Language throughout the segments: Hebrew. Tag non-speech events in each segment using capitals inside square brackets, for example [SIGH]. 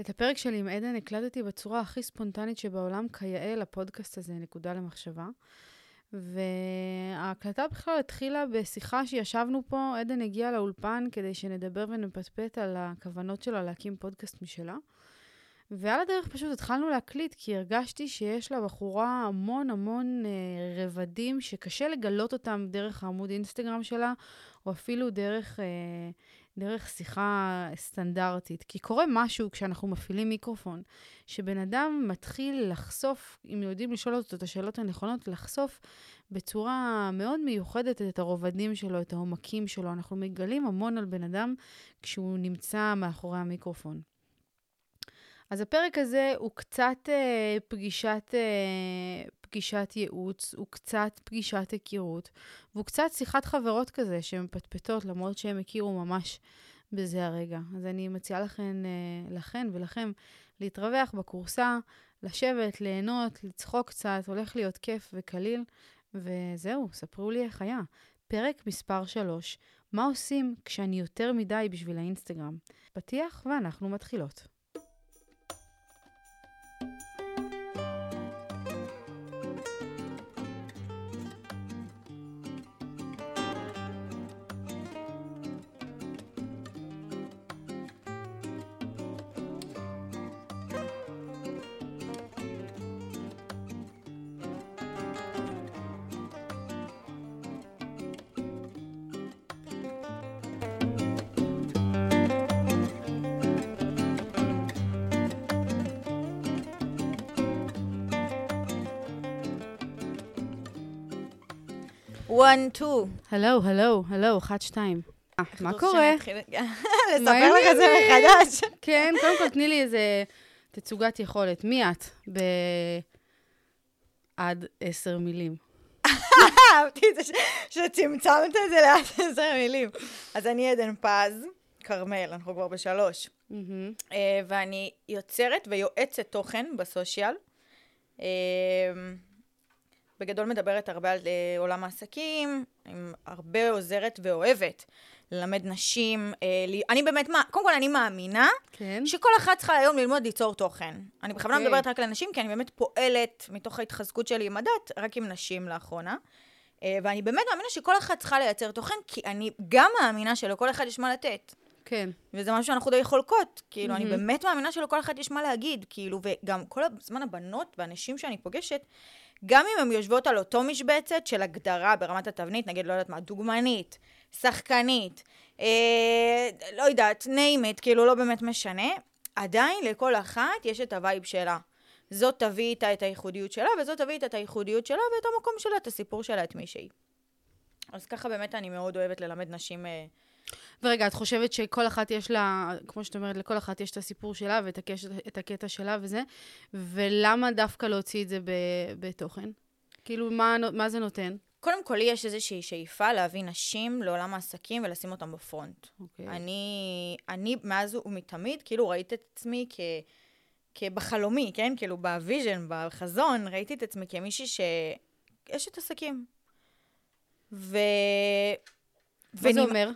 את הפרק שלי עם עדן הקלטתי בצורה הכי ספונטנית שבעולם, כיאה לפודקאסט הזה, נקודה למחשבה. וההקלטה בכלל התחילה בשיחה שישבנו פה, עדן הגיעה לאולפן כדי שנדבר ונפטפט על הכוונות שלה להקים פודקאסט משלה. ועל הדרך פשוט התחלנו להקליט, כי הרגשתי שיש לבחורה המון המון אה, רבדים שקשה לגלות אותם דרך העמוד אינסטגרם שלה, או אפילו דרך, אה, דרך שיחה סטנדרטית. כי קורה משהו כשאנחנו מפעילים מיקרופון, שבן אדם מתחיל לחשוף, אם יודעים לשאול אותו את השאלות הנכונות, לחשוף בצורה מאוד מיוחדת את הרובדים שלו, את העומקים שלו. אנחנו מגלים המון על בן אדם כשהוא נמצא מאחורי המיקרופון. אז הפרק הזה הוא קצת אה, פגישת, אה, פגישת ייעוץ, הוא קצת פגישת היכרות, והוא קצת שיחת חברות כזה שמפטפטות, למרות שהם הכירו ממש בזה הרגע. אז אני מציעה לכן, אה, לכן ולכם להתרווח בקורסה, לשבת, ליהנות, לצחוק קצת, הולך להיות כיף וקליל, וזהו, ספרו לי איך היה. פרק מספר 3, מה עושים כשאני יותר מדי בשביל האינסטגרם? פתיח ואנחנו מתחילות. One, two. הלו, הלו, הלו, אחת, שתיים. אה, מה קורה? [LAUGHS] לספר לך זה? מחדש. [LAUGHS] כן, קודם כל תני לי איזה תצוגת יכולת. מי את? ב... עד עשר מילים. [LAUGHS] אהבתי את זה שצמצמת את זה לאט עשר מילים. אז אני עדן פז, כרמל, אנחנו כבר בשלוש. אה, ואני יוצרת ויועצת תוכן בסושיאל. בגדול מדברת הרבה על אה, עולם העסקים, עם הרבה עוזרת ואוהבת ללמד נשים. אה, לי- אני באמת, מה- קודם כל אני מאמינה כן. שכל אחת צריכה היום ללמוד ליצור תוכן. אני בכוונה אוקיי. מדברת רק על נשים, כי אני באמת פועלת מתוך ההתחזקות שלי עם הדת, רק עם נשים לאחרונה. אה, ואני באמת מאמינה שכל אחת צריכה לייצר תוכן, כי אני גם מאמינה שלכל אחד יש מה לתת. כן. וזה משהו שאנחנו די חולקות. כאילו, אני מהמם. באמת מאמינה שלכל אחד יש מה להגיד. כאילו, וגם כל הזמן הבנות והנשים שאני פוגשת, גם אם הן יושבות על אותו משבצת של הגדרה ברמת התבנית, נגיד, לא יודעת מה, דוגמנית, שחקנית, אה, לא יודעת, name it, כאילו, לא באמת משנה, עדיין לכל אחת יש את ה vibe שלה. זאת תביא איתה את הייחודיות שלה, וזאת תביא איתה את הייחודיות שלה ואת המקום שלה, את הסיפור שלה, את מי שהיא. אז ככה באמת אני מאוד אוהבת ללמד נשים... אה, ורגע, את חושבת שכל אחת יש לה, כמו שאת אומרת, לכל אחת יש את הסיפור שלה ואת הקש, את הקטע שלה וזה, ולמה דווקא להוציא את זה ב, בתוכן? כאילו, מה, מה זה נותן? קודם כל, לי יש איזושהי שאיפה להביא נשים לעולם העסקים ולשים אותם ב front. אוקיי. אני, אני מאז ומתמיד, כאילו ראיתי את עצמי כ... כבחלומי, כן? כאילו ב vision, בחזון, ראיתי את עצמי כמישהי שאשת עסקים. ו... מה זה ואני- אומר?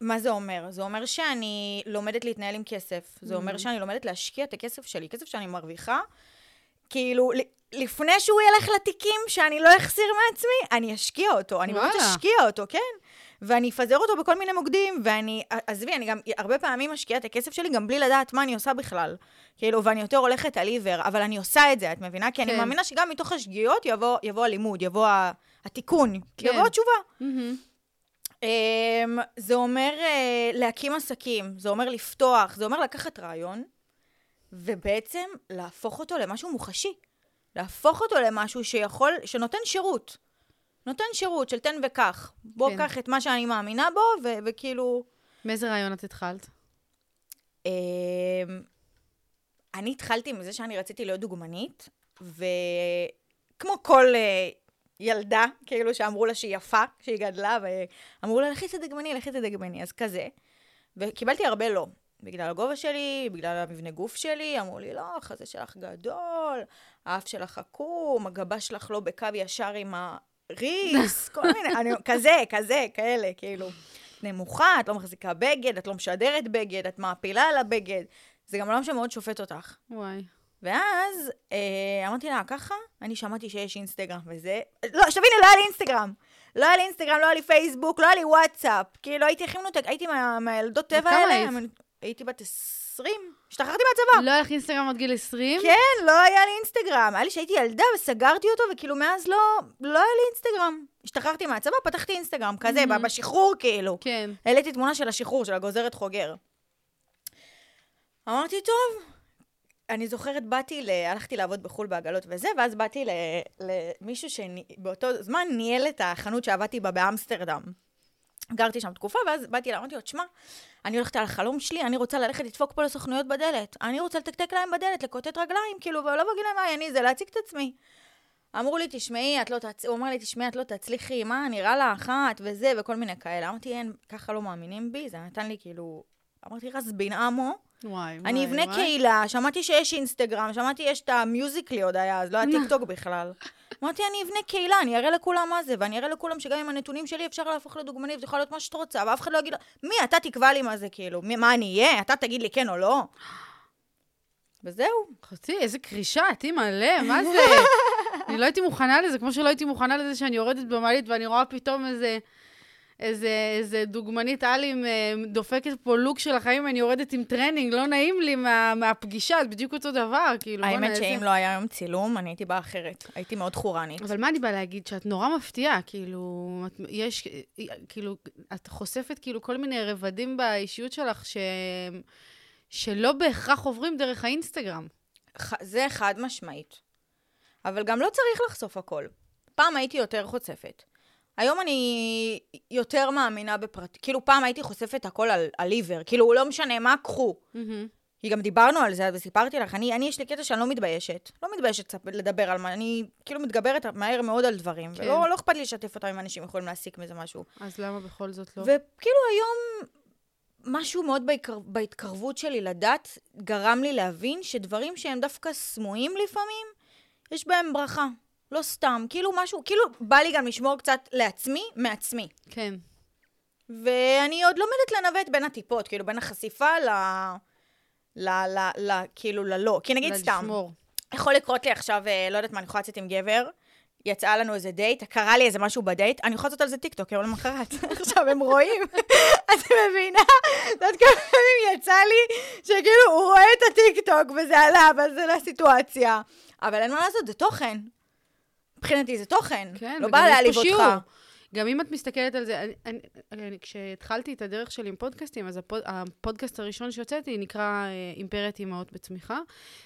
מה זה אומר? זה אומר שאני לומדת להתנהל עם כסף. זה אומר Mhm. שאני לומדת להשקיע את הכסף שלי, כסף שאני מרוויחה. כאילו, לפני שהוא ילך לתיקים שאני לא אחסיר מעצמי, אני אשקיע אותו. אני באמת. אשקיע אותו, כן. ואני אפזר אותו בכל מיני מוקדים, ואני, עזבי, אני גם הרבה פעמים משקיעה את הכסף שלי גם בלי לדעת מה אני עושה בכלל. כאילו, ואני יותר הולכת על עיוור, אבל אני עושה את זה, את מבינה? כי אני כן. מאמינה שגם מתוך השגיאות יבוא, יבוא הלימוד, יבוא התיקון, כן. יבוא התשובה. מהמם. Um, זה אומר uh, להקים עסקים, זה אומר לפתוח, זה אומר לקחת רעיון, ובעצם להפוך אותו למשהו מוחשי. להפוך אותו למשהו שיכול, שנותן שירות. נותן שירות של תן וקח. בוא כן. קח את מה שאני מאמינה בו, ו- וכאילו... מאיזה רעיון את התחלת? Um, אני התחלתי מזה שאני רציתי להיות דוגמנית, וכמו כל uh, ילדה, כאילו שאמרו לה שהיא יפה, שהיא גדלה, ואמרו לה, לכי תדגמני, לכי תדגמני, אז כזה. וקיבלתי הרבה לא. בגלל הגובה שלי, בגלל המבנה גוף שלי, אמרו לי, לא, החזה שלך גדול, האף שלך עקום, הגבה שלך לא בקו ישר עם הריס, [LAUGHS] כל מיני, אני, כזה, כזה, כאלה, כאילו. את נמוכה, את לא מחזיקה בגד, את לא משדרת בגד, את מעפילה על הבגד. זה גם עולם שמאוד שופט אותך. וואי. ואז אה, אמרתי לה, ככה? אני שמעתי שיש אינסטגרם וזה. לא, שתביני, לא היה לי אינסטגרם. לא היה לי אינסטגרם, לא היה לי פייסבוק, לא היה לי וואטסאפ. כאילו, הייתי הכי מנותק, הייתי מה- מהילדות טבע האלה. הייתי בת 20, השתחררתי מהצבא. לא היה לך אינסטגרם עד גיל 20? כן, לא היה לי אינסטגרם. היה לי שהייתי ילדה וסגרתי אותו, וכאילו מאז לא, לא היה לי אינסטגרם. השתחררתי מהצבא, פתחתי אינסטגרם, כזה, Mhm. בשחרור כאילו. כן. העליתי תמונה של השחרור, של הגוזרת חוגר. אמרתי, טוב. אני זוכרת, באתי, ל... הלכתי לעבוד בחו"ל בעגלות וזה, ואז באתי ל... למישהו שבאותו זמן ניהל את החנות שעבדתי בה באמסטרדם. גרתי שם תקופה, ואז באתי אליו, אמרתי לו, תשמע, אני הולכת על החלום שלי, אני רוצה ללכת לדפוק פה לסוכנויות בדלת. אני רוצה לתקתק להם בדלת, לקוטט רגליים, כאילו, ולא מה אני זה, להציג את עצמי. אמרו לי, תשמעי, את לא תצ... הוא אמר לי, תשמעי, את לא תצליחי, מה, נראה לה אחת, וזה, וכל מיני כאלה. אמרתי, אין, ככה לא מאמינים בי, זה נתן לי כאילו... אמרתי, רזבין עמו, וואי, אני וואי, אבנה וואי. קהילה, שמעתי שיש אינסטגרם, שמעתי יש את המיוזיקלי עוד היה, אז לא היה [LAUGHS] טיקטוק בכלל. אמרתי, אני אבנה קהילה, אני אראה לכולם מה זה, ואני אראה לכולם שגם עם הנתונים שלי אפשר להפוך לדוגמנית, זה יכול להיות מה שאת רוצה, ואף אחד לא יגיד, מי, אתה תקבע לי מה זה, כאילו, מי, מה אני אהיה? אתה תגיד לי כן או לא? וזהו. אחותי, איזה קרישה, עטי מלא, מה זה? [LAUGHS] אני לא הייתי מוכנה לזה, כמו שלא הייתי מוכנה לזה שאני יורדת במעלית ואני רואה פתאום איזה... איזה, איזה דוגמנית אלים אה, דופקת פה לוק של החיים, אני יורדת עם טרנינג, לא נעים לי מה, מהפגישה, זה בדיוק אותו דבר, כאילו, האמת איזה- שאם לא היה היום צילום, אני הייתי באה אחרת. הייתי מאוד חורנית. אבל מה אני באה להגיד? שאת נורא מפתיעה, כאילו, את, יש, כאילו, את חושפת כאילו כל מיני רבדים באישיות שלך ש, שלא בהכרח עוברים דרך האינסטגרם. ח- זה חד משמעית. אבל גם לא צריך לחשוף הכל. פעם הייתי יותר חושפת. היום אני יותר מאמינה בפרט... כאילו, פעם הייתי חושפת הכל על, על עיוור. כאילו, לא משנה מה, קחו. כי גם דיברנו על זה, וסיפרתי לך, אני, אני יש לי קטע שאני לא מתביישת. לא מתביישת לדבר על מה, אני כאילו מתגברת מהר מאוד על דברים. כן. ולא לא אכפת לי לשתף אותם אם אנשים יכולים להסיק מזה משהו. אז למה בכל זאת לא? וכאילו היום, משהו מאוד בהתקר... בהתקרבות שלי לדת, גרם לי להבין שדברים שהם דווקא סמויים לפעמים, יש בהם ברכה. לא סתם. כאילו משהו, כאילו בא לי גם לשמור קצת לעצמי, מעצמי. כן. ואני עוד לומדת לנווט בין הטיפות, כאילו בין החשיפה ל... ל... ל... ל... כאילו ללא. כי נגיד סתם, לשמור. יכול לקרות לי עכשיו, אה, לא יודעת מה, אני יכולה לצאת עם גבר, יצאה לנו איזה דייט, קרה לי איזה משהו בדייט, אני יכולה לעשות על זה טיקטוק יום למחרת. [LAUGHS] עכשיו הם רואים, [LAUGHS] את מבינה? את יודעת כמה פעמים יצא לי, שכאילו הוא רואה את הטיקטוק וזה עלה, אבל זה לא סיטואציה. אבל אין מה לעשות, זה תוכן. מבחינתי זה תוכן. כן, לא בא להעליב. אותך. גם אם את מסתכלת על זה, אני, אני, אני, כשהתחלתי את הדרך שלי עם פודקאסטים, אז הפוד, הפודקאסט הראשון שהוצאתי נקרא אה, אימפריית אימהות בצמיחה,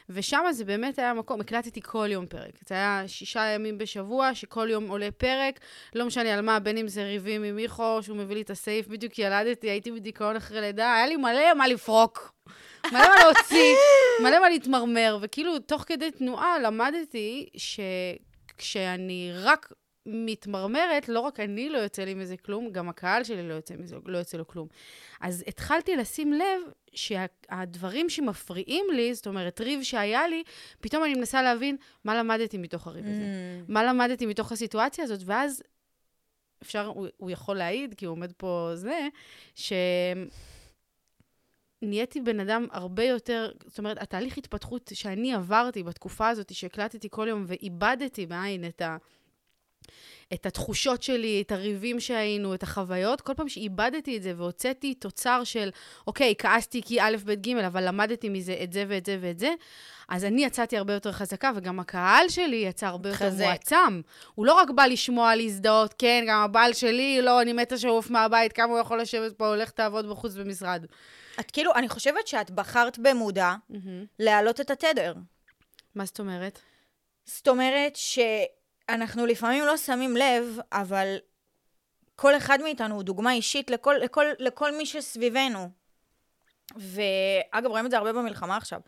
ושם זה באמת היה מקום, הקלטתי כל יום פרק. זה היה שישה ימים בשבוע, שכל יום עולה פרק, לא משנה על מה, בין אם זה ריבים עם מיכו, שהוא מביא לי את הסעיף, בדיוק ילדתי, הייתי בדיכאון אחרי לידה, היה לי מלא מה לפרוק. מלא מה להוציא, [LAUGHS] מלא מה להתמרמר, וכאילו, תוך כדי תנועה למדתי שכשאני רק מתמרמרת, לא רק אני לא יוצא לי מזה כלום, גם הקהל שלי לא יוצא, מזה, לא יוצא לו כלום. אז התחלתי לשים לב שהדברים שמפריעים לי, זאת אומרת, ריב שהיה לי, פתאום אני מנסה להבין מה למדתי מתוך הריב הזה. Mm. מה למדתי מתוך הסיטואציה הזאת, ואז אפשר, הוא, הוא יכול להעיד, כי הוא עומד פה זה, שנהייתי בן אדם הרבה יותר, זאת אומרת, התהליך התפתחות שאני עברתי בתקופה הזאת, שהקלטתי כל יום ואיבדתי בעין את ה... את התחושות שלי, את הריבים שהיינו, את החוויות, כל פעם שאיבדתי את זה והוצאתי תוצר של, אוקיי, כעסתי כי א', ב', ג', אבל למדתי מזה את זה ואת זה ואת זה, אז אני יצאתי הרבה יותר חזקה, וגם הקהל שלי יצא הרבה יותר חזק. מועצם. הוא לא רק בא לשמוע, להזדהות, כן, גם הבעל שלי, לא, אני מתה שעוף מהבית, כמה הוא יכול לשבת פה, הולך תעבוד בחוץ במשרד. את כאילו, אני חושבת שאת בחרת במודע להעלות את התדר. מה זאת אומרת? זאת אומרת שאנחנו לפעמים לא שמים לב, אבל כל אחד מאיתנו הוא דוגמה אישית לכל, לכל, לכל מי שסביבנו. ואגב, רואים את זה הרבה במלחמה עכשיו.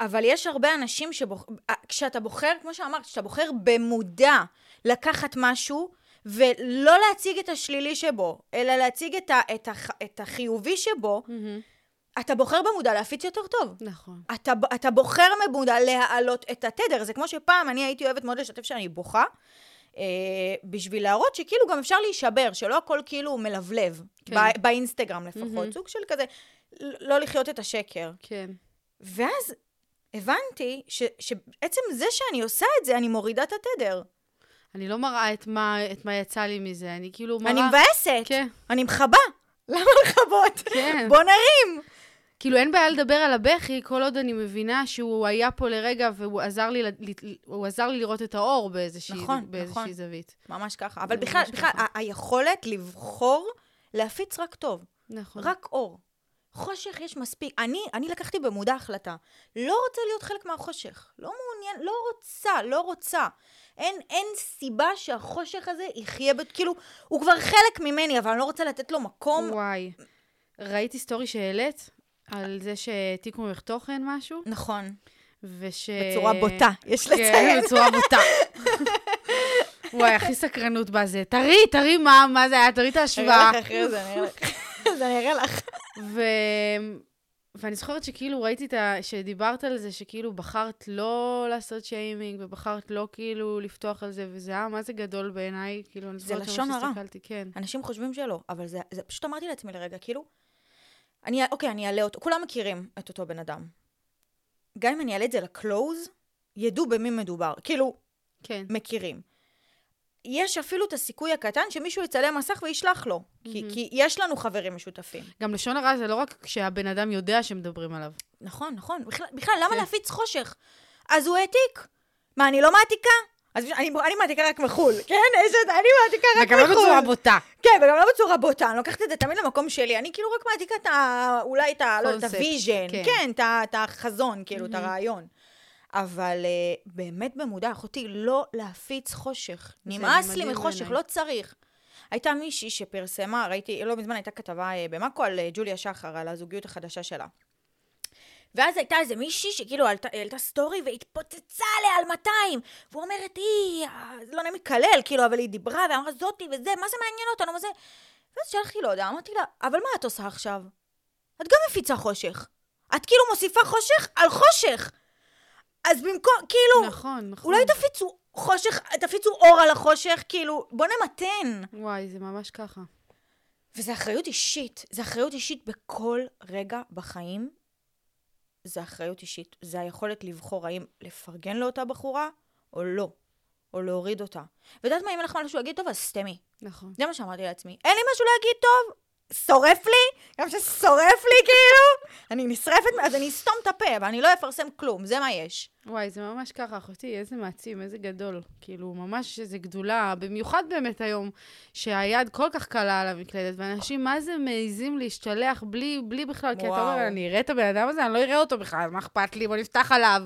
אבל יש הרבה אנשים שבוח... כשאתה בוחר, כמו שאמרת, כשאתה בוחר במודע לקחת משהו, ולא להציג את השלילי שבו, אלא להציג את, ה... את, הח... את החיובי שבו, אתה בוחר במודע להפיץ יותר טוב. נכון. אתה, אתה בוחר במודע להעלות את התדר. זה כמו שפעם אני הייתי אוהבת מאוד לשתף שאני בוכה, אה, בשביל להראות שכאילו גם אפשר להישבר, שלא הכל כאילו מלבלב, כן. בא, באינסטגרם לפחות. מהמם. סוג של כזה, לא לחיות את השקר. כן. ואז הבנתי ש, שבעצם זה שאני עושה את זה, אני מורידה את התדר. אני לא מראה את מה, את מה יצא לי מזה, אני כאילו מראה... אני מבאסת. כן. אני מכבה. [LAUGHS] למה לכבות? כן. בוא נרים. כאילו, אין בעיה לדבר על הבכי, כל עוד אני מבינה שהוא היה פה לרגע והוא עזר לי, הוא עזר לי לראות את האור באיזושהי, נכון, באיזושהי נכון. זווית. ממש ככה. אבל בכלל, ממש בכלל, ככה. היכולת לבחור להפיץ רק טוב. נכון. רק אור. חושך יש מספיק. אני, אני לקחתי במודע החלטה. לא רוצה להיות חלק מהחושך. לא מעוניין, לא רוצה, לא רוצה. אין, אין סיבה שהחושך הזה יחיה, בת, כאילו, הוא כבר חלק ממני, אבל אני לא רוצה לתת לו מקום. וואי. ראיתי סטורי שהעלית על זה שהעתיקו ממך תוכן משהו, נכון. וש... בצורה בוטה, יש כן, לציין. בצורה בוטה. [LAUGHS] וואי, הכי סקרנות בזה. תראי, תראי מה, מה זה היה, תראי את אני ההשוואה. אראה לך אחרי זה, אני אראה לך. אז אני אראה לך. ו... ואני זוכרת שכאילו ראיתי את ה... שדיברת על זה, שכאילו בחרת לא לעשות שיימינג, ובחרת לא כאילו לפתוח על זה, וזה היה מה זה גדול בעיניי, כאילו, אני זוכרת לשון שממש הרע. הסתכלתי, כן. אנשים חושבים שלא, אבל זה, זה פשוט אמרתי לעצמי לרגע, כאילו, אני, אוקיי, אני אעלה אותו, כולם מכירים את אותו בן אדם. גם אם אני אעלה את זה לקלוז, ידעו במי מדובר. כאילו, כן. מכירים. יש אפילו את הסיכוי הקטן שמישהו יצלם מסך וישלח לו. כי, מהמם. כי יש לנו חברים משותפים. גם לשון הרע זה לא רק כשהבן אדם יודע שמדברים עליו. נכון, נכון. בכלל, בכלל למה כן. להפיץ חושך? אז הוא העתיק. מה, אני לא מעתיקה? אז אני, אני מעתיקה רק מחו"ל, [LAUGHS] כן? את, אני מעתיקה רק וגם לא מחו"ל. בצורה בוטה. כן, וגם לא בצורה בוטה, אני לוקחת את זה תמיד למקום שלי. אני כאילו רק מעתיקה את ה... אולי את ה... לא את ה vision. כן. כן, את את החזון, כאילו, את מהמם. הרעיון. אבל uh, באמת במודע, אחותי, לא להפיץ חושך. נמאס לי מחושך. לא צריך. הייתה מישהי שפרסמה, ראיתי, לא מזמן הייתה כתבה אה, במאקו על אה, ג'וליה שחר, על הזוגיות החדשה שלה. ואז הייתה איזה מישהי שכאילו העלתה, העלתה סטורי והתפוצצה עליה על 200. ואומרת, היא, אה, זה לא נעים לקלל, כאילו, אבל היא דיברה ואמרה זאתי וזה, מה זה מעניין אותנו, מה זה... ואז שלחתי לו הודעה, אמרתי לה, אבל מה את עושה עכשיו? את גם מפיצה חושך. את כאילו מוסיפה חושך על חושך. אז במקום, כאילו, נכון, נכון. אולי תפיצו חושך, תפיצו אור על החושך, כאילו, בוא נמתן. וואי, זה ממש ככה. וזה אחריות אישית. זה אחריות אישית בכל רגע בחיים. זה אחריות אישית. זה היכולת לבחור האם לפרגן לאותה בחורה או לא. או להוריד אותה. ואת יודעת מה, אם אין לך משהו להגיד טוב, אז סתמי. נכון. זה מה שאמרתי לעצמי. אין לי משהו להגיד טוב, שורף לי, גם ששורף לי כאילו, אני נשרפת, אז אני אסתום את הפה, אבל אני לא אפרסם כלום, זה מה יש. וואי, זה ממש ככה, אחותי, איזה מעצים, איזה גדול. כאילו, ממש איזה גדולה, במיוחד באמת היום, שהיד כל כך קלה על המקלדת, ואנשים, מה זה מעזים להשתלח בלי, בלי בכלל, כי אתה וואו. אומר, אני אראה את הבן אדם הזה, אני לא אראה אותו בכלל, מה אכפת לי, בוא נפתח עליו.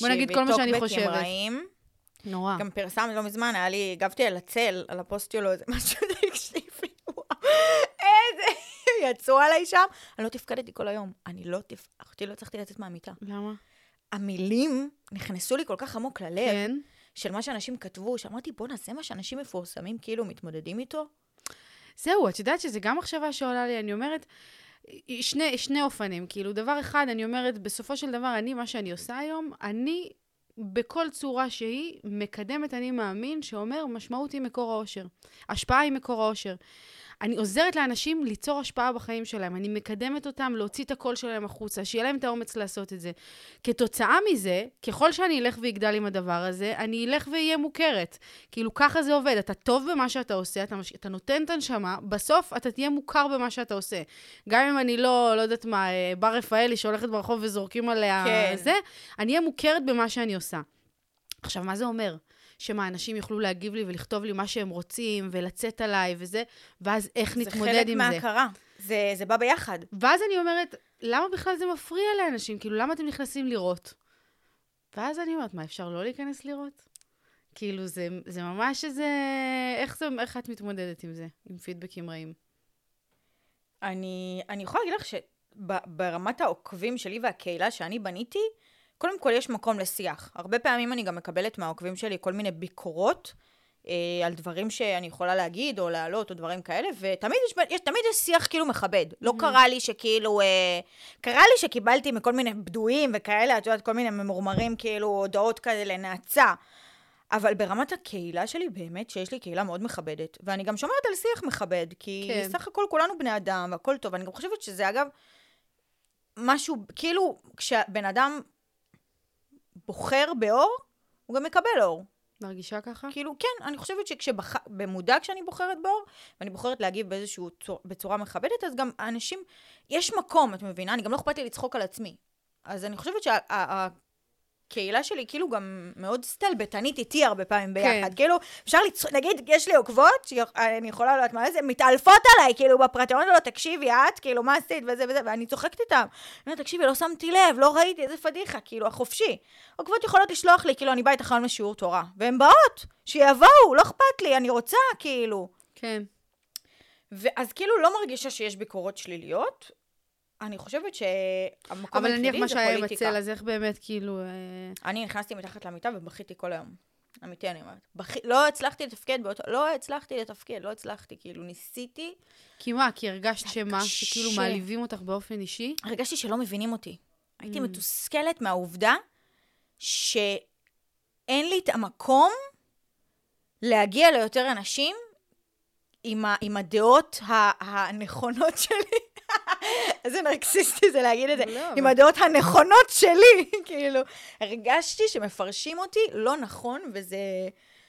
בוא נגיד כל מה שאני חושבת. רעים. נורא. גם פרסמתי לא מזמן, היה לי, הגבתי על הצל, על הפוסט שלו, איזה משהו, תקשיבי, וואו, איזה, יצאו עליי שם. אני לא תפקדתי כל היום, אני לא תפ... אחותי לא הצלחתי לצאת מהמיטה. למה? המילים נכנסו לי כל כך עמוק ללב, כן. של מה שאנשים כתבו, שאמרתי, בואנה, זה מה שאנשים מפורסמים כאילו מתמודדים איתו? זהו, את יודעת שזה גם מחשבה שעולה לי, אני אומרת, שני, שני אופנים. כאילו, דבר אחד, אני אומרת, בסופו של דבר, אני, מה שאני עושה היום, אני, בכל צורה שהיא, מקדמת אני מאמין, שאומר, משמעות היא מקור האושר. השפעה היא מקור האושר. אני עוזרת לאנשים ליצור השפעה בחיים שלהם, אני מקדמת אותם להוציא את הקול שלהם החוצה, שיהיה להם את האומץ לעשות את זה. כתוצאה מזה, ככל שאני אלך ויגדל עם הדבר הזה, אני אלך ואהיה מוכרת. כאילו, ככה זה עובד. אתה טוב במה שאתה עושה, אתה, מש... אתה נותן את הנשמה, בסוף אתה תהיה מוכר במה שאתה עושה. גם אם אני לא, לא יודעת מה, אה, בר רפאלי שהולכת ברחוב וזורקים עליה כן. זה, אני אהיה מוכרת במה שאני עושה. עכשיו, מה זה אומר? שמה, אנשים יוכלו להגיב לי ולכתוב לי מה שהם רוצים, ולצאת עליי וזה, ואז איך נתמודד עם זה זה. חלק מההכרה. זה, זה בא ביחד. ואז אני אומרת, למה בכלל זה מפריע לאנשים? כאילו, למה אתם נכנסים לראות? ואז אני אומרת, מה, אפשר לא להיכנס לראות? כאילו, זה, זה ממש איזה... איך, זה, איך את מתמודדת עם זה, עם פידבקים רעים? אני, אני יכולה להגיד לך שברמת העוקבים שלי והקהילה שאני בניתי, קודם כל יש מקום לשיח. הרבה פעמים אני גם מקבלת מהעוקבים שלי כל מיני ביקורות אה, על דברים שאני יכולה להגיד או להעלות או דברים כאלה, ותמיד יש, יש, תמיד יש שיח כאילו מכבד. לא קרה לי שכאילו, אה, קרה לי שקיבלתי מכל מיני בדויים וכאלה, את יודעת, כל מיני ממורמרים כאילו, הודעות כאלה לנאצה. אבל ברמת הקהילה שלי, באמת שיש לי קהילה מאוד מכבדת. ואני גם שומרת על שיח מכבד, כי כן. כן. סך הכל כולנו בני אדם והכל טוב. אני גם חושבת שזה, אגב, משהו, כאילו, כשבן אדם בוחר באור, הוא גם מקבל אור. מרגישה ככה? כאילו, כן, אני חושבת שבמודע כשאני בוחרת באור, ואני בוחרת להגיב באיזשהו, צור, בצורה מכבדת, אז גם האנשים, יש מקום, את מבינה? אני גם לא אכפת לי לצחוק על עצמי. אז אני חושבת שה... הקהילה שלי כאילו גם מאוד סטלבטנית איתי הרבה פעמים ביחד. כן. כאילו, אפשר לצחוק, נגיד, יש לי עוקבות, אני יכולה לדעת מה זה, מתעלפות עליי, כאילו, בפרטי, אומרת לו, תקשיבי, את, כאילו, מה עשית, וזה וזה, ואני צוחקת איתם. אני אומרת, תקשיבי, לא שמתי לב, לא ראיתי, איזה פדיחה, כאילו, החופשי. עוקבות יכולות לשלוח לי, כאילו, אני באה איתך היום לשיעור תורה. והן באות, שיבואו, לא אכפת לי, אני רוצה, כאילו. כן. ואז כאילו לא מרגישה שיש ביקורות שליליות, אני חושבת שהמקום היחידי זה פוליטיקה. אבל נניח מה שהיה עם הצל, אז איך באמת, כאילו... אה, אני נכנסתי מתחת למיטה ובכיתי כל היום. אמיתי, אני אומרת. בכ... לא הצלחתי לתפקד באותו... לא הצלחתי לתפקד, לא הצלחתי. כאילו, ניסיתי. כי מה? כי הרגשת שמה? קשה. שכאילו מעליבים אותך באופן אישי? הרגשתי שלא מבינים אותי. הייתי mm. מתוסכלת מהעובדה שאין לי את המקום להגיע ליותר אנשים עם, ה... עם הדעות הנכונות שלי. [LAUGHS] איזה נרקסיסטי זה להגיד את זה, לא, עם הדעות הנכונות שלי, [LAUGHS] כאילו. הרגשתי שמפרשים אותי לא נכון, וזה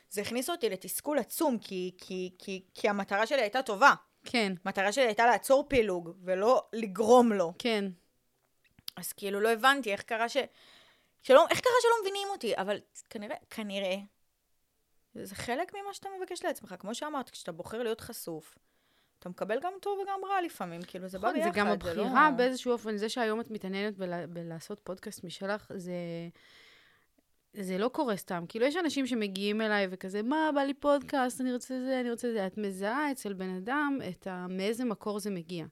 זה הכניס אותי לתסכול עצום, כי, כי, כי, כי המטרה שלי הייתה טובה. כן. המטרה שלי הייתה לעצור פילוג, ולא לגרום לו. כן. אז כאילו לא הבנתי איך קרה ש... שלא, איך קרה שלא מבינים אותי? אבל כנראה, כנראה, זה חלק ממה שאתה מבקש לעצמך. כמו שאמרת, כשאתה בוחר להיות חשוף, אתה מקבל גם טוב וגם רע לפעמים, כאילו, זה בא ביחד, זה גם הבחירה לא... באיזשהו אופן, זה שהיום את מתעניינת בלה, בלעשות פודקאסט משלך, זה... זה לא קורה סתם. כאילו, יש אנשים שמגיעים אליי וכזה, מה, בא לי פודקאסט, אני רוצה זה, אני רוצה זה. את מזהה אצל בן אדם את ה... מאיזה מקור זה מגיע.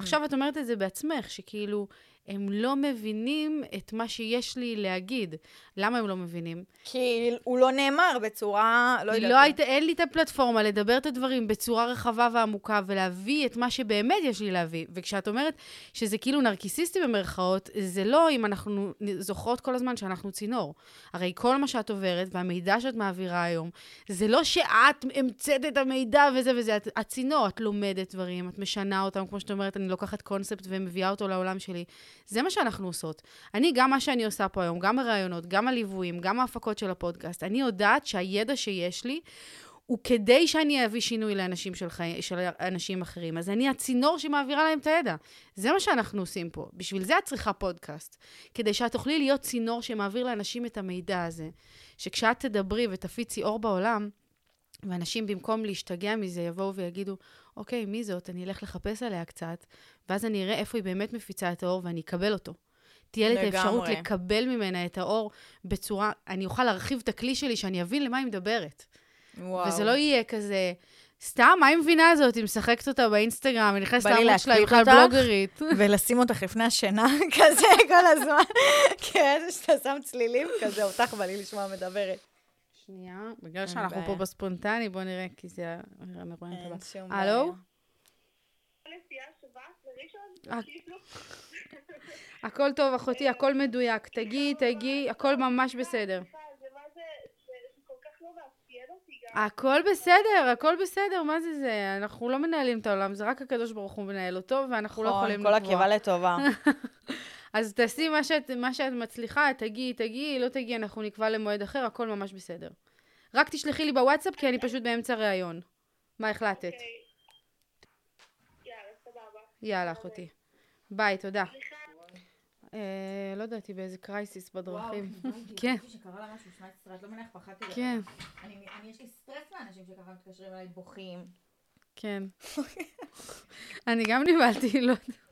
Mm. עכשיו, את אומרת את זה בעצמך, שכאילו, הם לא מבינים את מה שיש לי להגיד. למה הם לא מבינים? כי הוא לא נאמר בצורה, לא יודעת. לא היית, אין לי את הפלטפורמה לדבר את הדברים בצורה רחבה ועמוקה ולהביא את מה שבאמת יש לי להביא. וכשאת אומרת שזה כאילו נרקיסיסטי במרכאות, זה לא אם אנחנו זוכרות כל הזמן שאנחנו צינור. הרי כל מה שאת עוברת והמידע שאת מעבירה היום, זה לא שאת המצאת את המידע וזה וזה, את, את צינור, את לומדת דברים, את משנה אותם, כמו שאת אומרת, אני לוקחת קונספט ומביאה אותו לעולם שלי. זה מה שאנחנו עושות. אני, גם מה שאני עושה פה היום, גם הראיונות, גם הליוויים, גם ההפקות של הפודקאסט, אני יודעת שהידע שיש לי הוא כדי שאני אביא שינוי לאנשים של, חי... של אנשים אחרים. אז אני הצינור שמעבירה להם את הידע. זה מה שאנחנו עושים פה. בשביל זה את צריכה פודקאסט. כדי שאת תוכלי להיות צינור שמעביר לאנשים את המידע הזה. שכשאת תדברי ותפיצי אור בעולם, ואנשים במקום להשתגע מזה יבואו ויגידו, אוקיי, מי זאת? אני אלך לחפש עליה קצת, ואז אני אראה איפה היא באמת מפיצה את האור ואני אקבל אותו. תהיה לי את האפשרות לקבל ממנה את האור בצורה, אני אוכל להרחיב את הכלי שלי, שאני אבין למה היא מדברת. וואו. וזה לא יהיה כזה, סתם, מה היא מבינה הזאת? היא משחקת אותה באינסטגרם, היא נכנסת לעמוד שלה, היא בכלל בלוגרית. [LAUGHS] ולשים אותך לפני השינה, [LAUGHS] כזה כל הזמן. [LAUGHS] כאיזה שאתה שם צלילים, כזה, אותך בא לי לשמוע מדברת. שנייה, בגלל שאנחנו פה בספונטני, בואו נראה, כי זה המרואיינת הבאה. אין שום בעיה. הלו? הכל טוב, אחותי, הכל מדויק. תגיעי, תגיעי, הכל ממש בסדר. הכל בסדר, הכל בסדר, מה זה זה? אנחנו לא מנהלים את העולם, זה רק הקדוש ברוך הוא מנהל אותו, ואנחנו לא יכולים לקבוע. כל הקיבה לטובה. [LAUGHS] אז תעשי מה שאת, מה שאת מצליחה, תגיעי, תגיעי, לא תגיעי, אנחנו נקבע למועד אחר, הכל ממש בסדר. רק תשלחי לי בוואטסאפ, כי אני פשוט באמצע ראיון. מה החלטת? אוקיי. יאללה, אחותי. ביי, תודה. אה, לא יודעת, היא באיזה crisis בדרכים. [LAUGHS] כן. שקרה לה משהו, שמע סטרס, לא פחדתי. כן. אני, יש לי סטרס מאנשים שככה מתקשרים אליי בוכים. כן. [LAUGHS] אני גם נבהלתי, לא יודעת.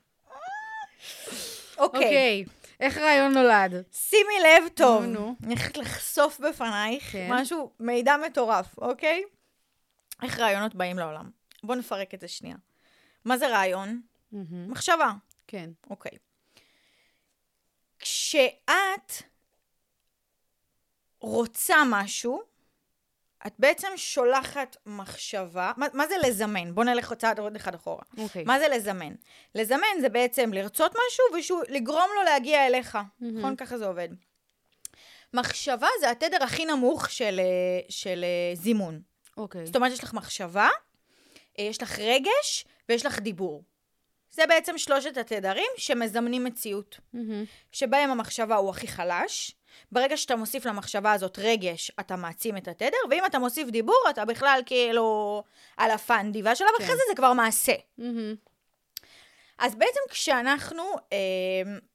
אוקיי. אוקיי. איך רעיון נולד? שימי לב טוב. נו, אני הולכת לחשוף בפנייך כן. משהו, מידע מטורף, אוקיי? איך רעיונות באים לעולם. בואו נפרק את זה שנייה. מה זה רעיון? מחשבה. כן. אוקיי. כשאת רוצה משהו, את בעצם שולחת מחשבה, מה, מה זה לזמן? בוא נלך צעד עוד אחד אחורה. Okay. אוקיי. מה זה לזמן? לזמן זה בעצם לרצות משהו ולגרום לו להגיע אליך, mm-hmm. נכון? ככה זה עובד. מחשבה זה התדר הכי נמוך של, אה, של אה, זימון. אוקיי. Okay. זאת אומרת, יש לך מחשבה, אה, יש לך רגש ויש לך דיבור. זה בעצם שלושת התדרים שמזמנים מציאות, מהמם. שבהם המחשבה הוא הכי חלש. ברגע שאתה מוסיף למחשבה הזאת רגש, אתה מעצים את התדר, ואם אתה מוסיף דיבור, אתה בכלל כאילו על הפאנדי, והשלב כן. אחרי זה זה כבר מעשה. מהמם. אז בעצם כשאנחנו אה,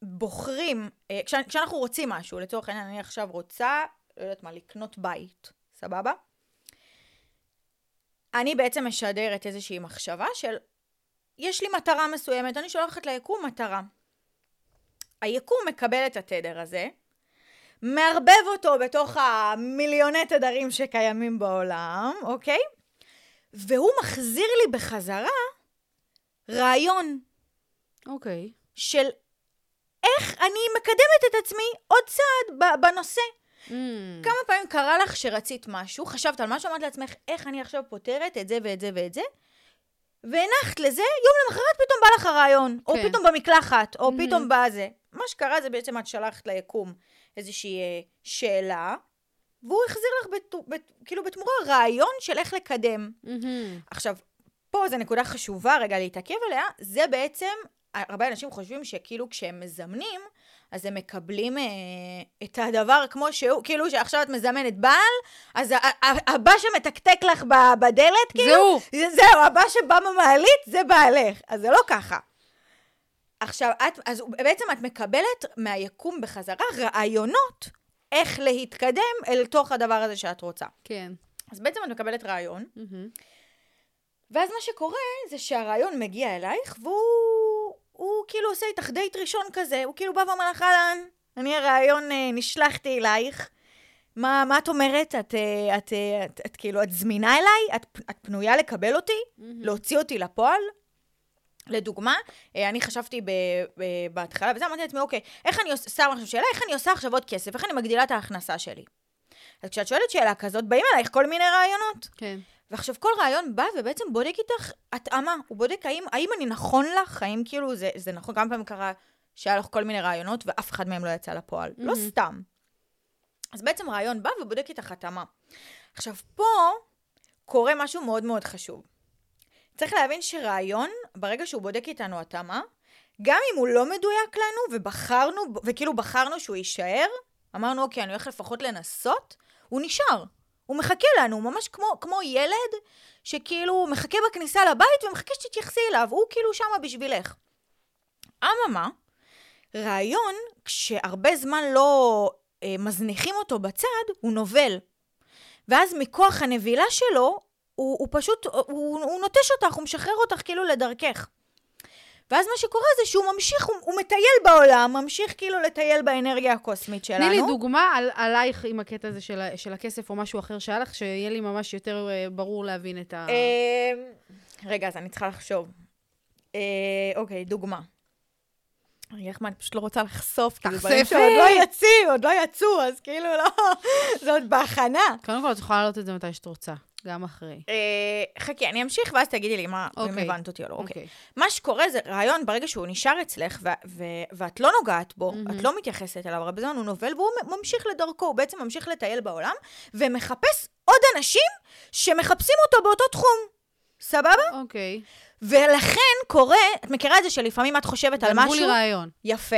בוחרים, אה, כש, כשאנחנו רוצים משהו, לצורך העניין, אני עכשיו רוצה, לא יודעת מה, לקנות בית, סבבה? אני בעצם משדרת איזושהי מחשבה של, יש לי מטרה מסוימת, אני שולחת ליקום מטרה. היקום מקבל את התדר הזה, מערבב אותו בתוך המיליוני תדרים שקיימים בעולם, אוקיי? והוא מחזיר לי בחזרה רעיון אוקיי. של איך אני מקדמת את עצמי עוד צעד בנושא. מהמם. כמה פעמים קרה לך שרצית משהו, חשבת על משהו, אמרת לעצמך, איך אני עכשיו פותרת את זה ואת זה ואת זה, והנחת לזה, יום למחרת פתאום בא לך הרעיון, או כן. פתאום במקלחת, או מהמם. פתאום בזה. מה שקרה זה בעצם את שלחת ליקום איזושהי אה, שאלה, והוא החזיר לך בת, בת, כאילו בתמורה רעיון של איך לקדם. מהמם. עכשיו, פה זו נקודה חשובה רגע להתעכב עליה, זה בעצם, הרבה אנשים חושבים שכאילו כשהם מזמנים, אז הם מקבלים אה, את הדבר כמו שהוא, כאילו שעכשיו את מזמנת בעל, אז הבא שמתקתק לך בדלת, כאילו, זהו. זה- זהו, הבא שבא במעלית זה בעלך, אז זה לא ככה. עכשיו, את, אז בעצם את מקבלת מהיקום בחזרה רעיונות איך להתקדם אל תוך הדבר הזה שאת רוצה. כן. אז בעצם את מקבלת רעיון, מהמם. ואז מה שקורה זה שהרעיון מגיע אלייך, והוא הוא כאילו עושה איתך דייט ראשון כזה, הוא כאילו בא ואומר לך, אהלן, אני הרעיון אה, נשלחתי אלייך. מה, מה את אומרת? את, אה, את, אה, את, את כאילו, את זמינה אליי? את, את פנויה לקבל אותי? מהמם. להוציא אותי לפועל? לדוגמה, אה, אני חשבתי ב, ב, בהתחלה, וזה אמרתי לעצמי, אוקיי, איך אני עושה, סתם עכשיו שאלה, איך אני עושה עכשיו עוד כסף? איך אני מגדילה את ההכנסה שלי? אז כשאת שואלת שאלה כזאת, באים אלייך כל מיני רעיונות. כן. ועכשיו כל רעיון בא ובעצם בודק איתך התאמה. הוא בודק האם, האם אני נכון לך, האם כאילו זה, זה נכון, כמה פעמים קרה שהיה לך כל מיני רעיונות ואף אחד מהם לא יצא לפועל. לא מהמם. סתם. אז בעצם רעיון בא ובודק איתך התאמה. עכשיו, פה קורה משהו מאוד מאוד חשוב. צריך להבין שרעיון, ברגע שהוא בודק איתנו התאמה, גם אם הוא לא מדויק לנו, ובחרנו, וכאילו בחרנו שהוא יישאר, אמרנו, אוקיי, אני הולך לפחות לנסות, הוא נשאר. הוא מחכה לנו, הוא ממש כמו, כמו ילד שכאילו מחכה בכניסה לבית ומחכה שתתייחסי אליו, הוא כאילו שמה בשבילך. אממה, רעיון, כשהרבה זמן לא אה, מזניחים אותו בצד, הוא נובל. ואז מכוח הנבילה שלו, הוא, הוא פשוט, הוא, הוא נוטש אותך, הוא משחרר אותך כאילו לדרכך. ואז מה שקורה זה שהוא ממשיך, הוא, הוא מטייל בעולם, ממשיך כאילו לטייל באנרגיה הקוסמית שלנו. תני לי דוגמה על, עלייך עם הקטע הזה של, של הכסף או משהו אחר שהיה לך, שיהיה לי ממש יותר אה, ברור להבין את ה... אה, רגע, אז אני צריכה לחשוב. אה, אוקיי, דוגמה. אני פשוט לא רוצה לחשוף, כאילו, דברים תחשפי. שעוד לא יצאו, עוד לא יצאו, אז כאילו לא, [LAUGHS] זה עוד בהכנה. קודם כל, את יכולה להעלות את זה מתי שאת רוצה, גם אחרי. אה, חכי, אני אמשיך, ואז תגידי לי מה, אם אוקיי. הבנת אותי או לא. אוקיי. אוקיי. מה שקורה זה רעיון, ברגע שהוא נשאר אצלך, ו- ו- ואת לא נוגעת בו, מהמם. את לא מתייחסת אליו הרבה זמן, הוא נובל, והוא ממשיך לדרכו, הוא בעצם ממשיך לטייל בעולם, ומחפש עוד אנשים שמחפשים אותו באותו תחום. סבבה? אוקיי. ולכן קורה, את מכירה את זה שלפעמים את חושבת על גנבו משהו? לי רעיון. יפה.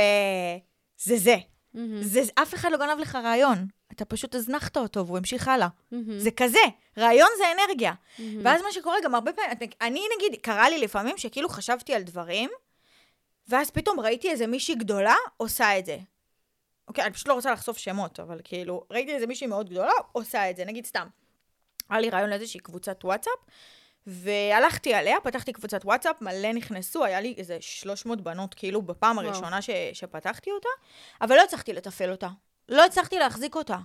זה זה. מהמם. זה, אף אחד לא גנב לך רעיון. אתה פשוט הזנחת אותו והוא המשיך הלאה. מהמם. זה כזה. רעיון זה אנרגיה. מהמם. ואז מה שקורה גם הרבה פעמים, אני נגיד, קרה לי לפעמים שכאילו חשבתי על דברים, ואז פתאום ראיתי איזה מישהי גדולה עושה את זה. אוקיי, אני פשוט לא רוצה לחשוף שמות, אבל כאילו, ראיתי איזה מישהי מאוד גדולה עושה את זה, נגיד סתם. היה לי רעיון לאיזושהי קבוצת וואטסאפ, והלכתי עליה, פתחתי קבוצת וואטסאפ, מלא נכנסו, היה לי איזה 300 בנות, כאילו, בפעם וואו. הראשונה ש, שפתחתי אותה, אבל לא הצלחתי לתפעל אותה. לא הצלחתי להחזיק אותה.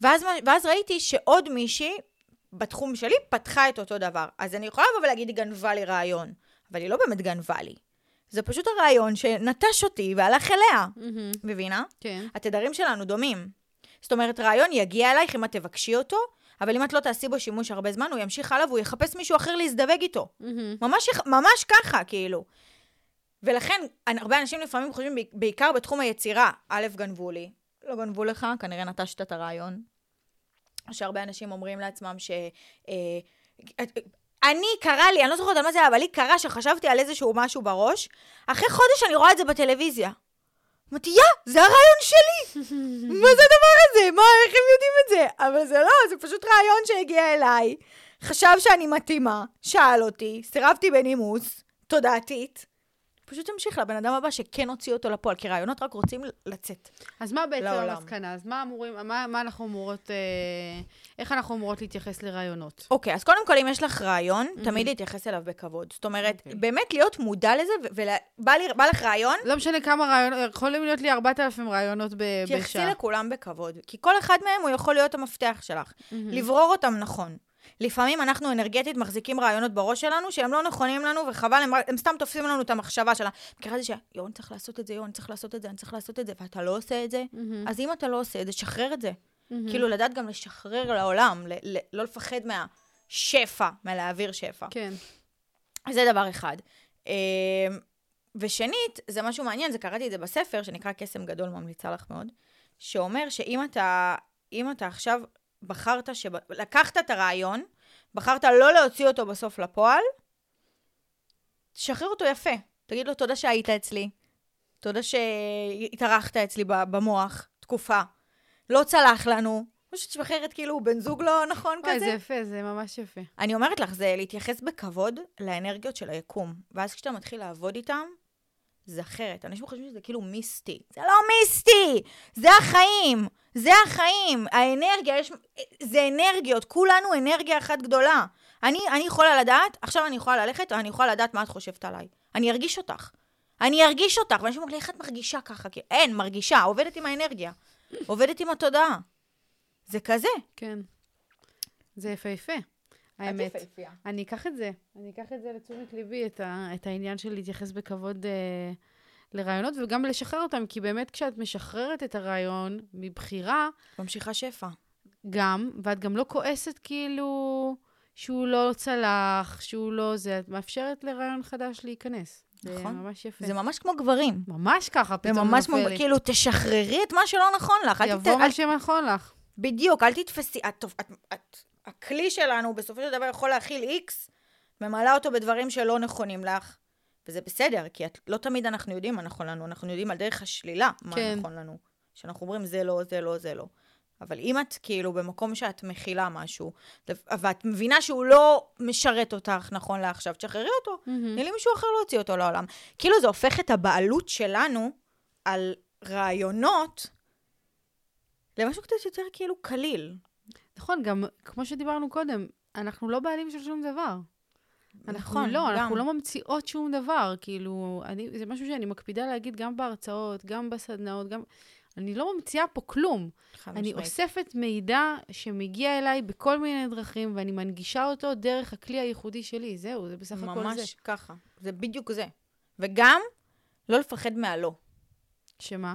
ואז, ואז ראיתי שעוד מישהי בתחום שלי פתחה את אותו דבר. אז אני יכולה לבוא ולהגיד, היא גנבה לי רעיון, אבל היא לא באמת גנבה לי. זה פשוט הרעיון שנטש אותי והלך אליה. מהמם. מבינה? כן. התדרים שלנו דומים. זאת אומרת, רעיון יגיע אלייך אם את תבקשי אותו, אבל אם את לא תעשי בו שימוש הרבה זמן, הוא ימשיך הלאה והוא יחפש מישהו אחר להזדווג איתו. ממש, ממש ככה, כאילו. ולכן, הרבה אנשים לפעמים חושבים, בעיקר בתחום היצירה, א', גנבו לי. לא גנבו לך, כנראה נטשת את הרעיון. שהרבה אנשים אומרים לעצמם ש... אה, אני, קרה לי, אני לא זוכרת על מה זה היה, אבל לי קרה שחשבתי על איזשהו משהו בראש, אחרי חודש אני רואה את זה בטלוויזיה. אמרתי, יא, זה הרעיון שלי! [LAUGHS] מה זה הדבר הזה? מה, איך הם יודעים את זה? אבל זה לא, זה פשוט רעיון שהגיע אליי. חשב שאני מתאימה, שאל אותי, סירבתי בנימוס, תודעתית. פשוט המשיך לבן אדם הבא שכן הוציא אותו לפועל, כי רעיונות רק רוצים לצאת. אז מה בעצם לעולם. המסקנה? אז מה אמורים, מה, מה אנחנו אמורות, אה, איך אנחנו אמורות להתייחס לרעיונות? אוקיי, אז קודם כל, אם יש לך רעיון, תמיד להתייחס אליו בכבוד. זאת אומרת, אוקיי. באמת להיות מודע לזה, ובא לך רעיון, לא משנה כמה רעיונות, יכולים להיות לי 4,000 רעיונות ב- תייחסי בשעה. לכולם בכבוד. כי כל אחד מהם הוא יכול להיות המפתח שלך. לברור אותם נכון. לפעמים אנחנו אנרגטית מחזיקים רעיונות בראש שלנו שהם לא נכונים לנו, וחבל, הם, הם סתם תופסים לנו את המחשבה שלה. מכירה את זה שיואו, אני צריך לעשות את זה, יואו, אני צריך לעשות את זה, אני צריך לעשות את זה, ואתה לא עושה את זה, אז אם אתה לא עושה את זה, שחרר את זה. כאילו, לדעת גם לשחרר לעולם, ל- ל- לא לפחד מהשפע, מלהעביר שפע. כן. זה דבר אחד. אה, ושנית, זה משהו מעניין, זה קראתי את זה בספר, שנקרא קסם גדול, ממליצה לך מאוד, שאומר שאם אתה, אם אתה עכשיו בחרת, שב... לקחת את הרעיון, בחרת לא להוציא אותו בסוף לפועל, תשחרר אותו יפה. תגיד לו תודה שהיית אצלי, תודה שהתארחת אצלי במוח תקופה. לא צלח לנו, פשוט תשחררת כאילו הוא בן זוג לא נכון וואי, כזה. זה יפה, זה ממש יפה. אני אומרת לך, זה להתייחס בכבוד לאנרגיות של היקום. ואז כשאתה מתחיל לעבוד איתם, זה אחרת. אנשים חושבים שזה כאילו מיסטי. זה לא מיסטי! זה החיים! זה החיים! האנרגיה, יש... זה אנרגיות, כולנו אנרגיה אחת גדולה. אני, אני יכולה לדעת, עכשיו אני יכולה ללכת, ואני יכולה לדעת מה את חושבת עליי. אני ארגיש אותך. אני ארגיש אותך. ואנשים אומרים לי, איך את מרגישה ככה? כי אין, מרגישה, עובדת עם האנרגיה. עובדת עם התודעה. זה כזה. כן. זה יפהפה, האמת. אני אקח את זה, אני אקח את זה לתשומת ליבי, את, ה, את העניין של להתייחס בכבוד אה, לרעיונות, וגם לשחרר אותם, כי באמת כשאת משחררת את הרעיון מבחירה, ממשיכה שפע. גם, ואת גם לא כועסת כאילו שהוא לא צלח, שהוא לא זה, את מאפשרת לרעיון חדש להיכנס. זה נכון. ממש יפה. זה ממש כמו גברים. ממש ככה, זה פתאום ממש נופל כמו, לי. כאילו, תשחררי את מה שלא נכון לך. יבוא מה אל- שנכון לך. בדיוק, אל תתפסי. את, את, את, הכלי שלנו בסופו של דבר יכול להכיל איקס, ממלא אותו בדברים שלא נכונים לך. וזה בסדר, כי את, לא תמיד אנחנו יודעים מה נכון לנו, אנחנו יודעים על דרך השלילה מה כן. נכון לנו. שאנחנו אומרים, זה לא, זה לא, זה לא. אבל אם את כאילו במקום שאת מכילה משהו, ואת מבינה שהוא לא משרת אותך נכון לעכשיו, תשחררי אותו. תני לי מישהו אחר להוציא אותו לעולם. כאילו זה הופך את הבעלות שלנו על רעיונות למשהו קצת יותר כאילו קליל. נכון, גם כמו שדיברנו קודם, אנחנו לא בעלים של שום דבר. אנחנו נכון, לא, אנחנו גם. לא ממציאות שום דבר. כאילו, אני, זה משהו שאני מקפידה להגיד גם בהרצאות, גם בסדנאות, גם... אני לא ממציאה פה כלום. אני משמעית. אוספת מידע שמגיע אליי בכל מיני דרכים, ואני מנגישה אותו דרך הכלי הייחודי שלי. זהו, זה בסך הכל זה. ממש ככה. זה בדיוק זה. וגם, לא לפחד מהלא. שמה?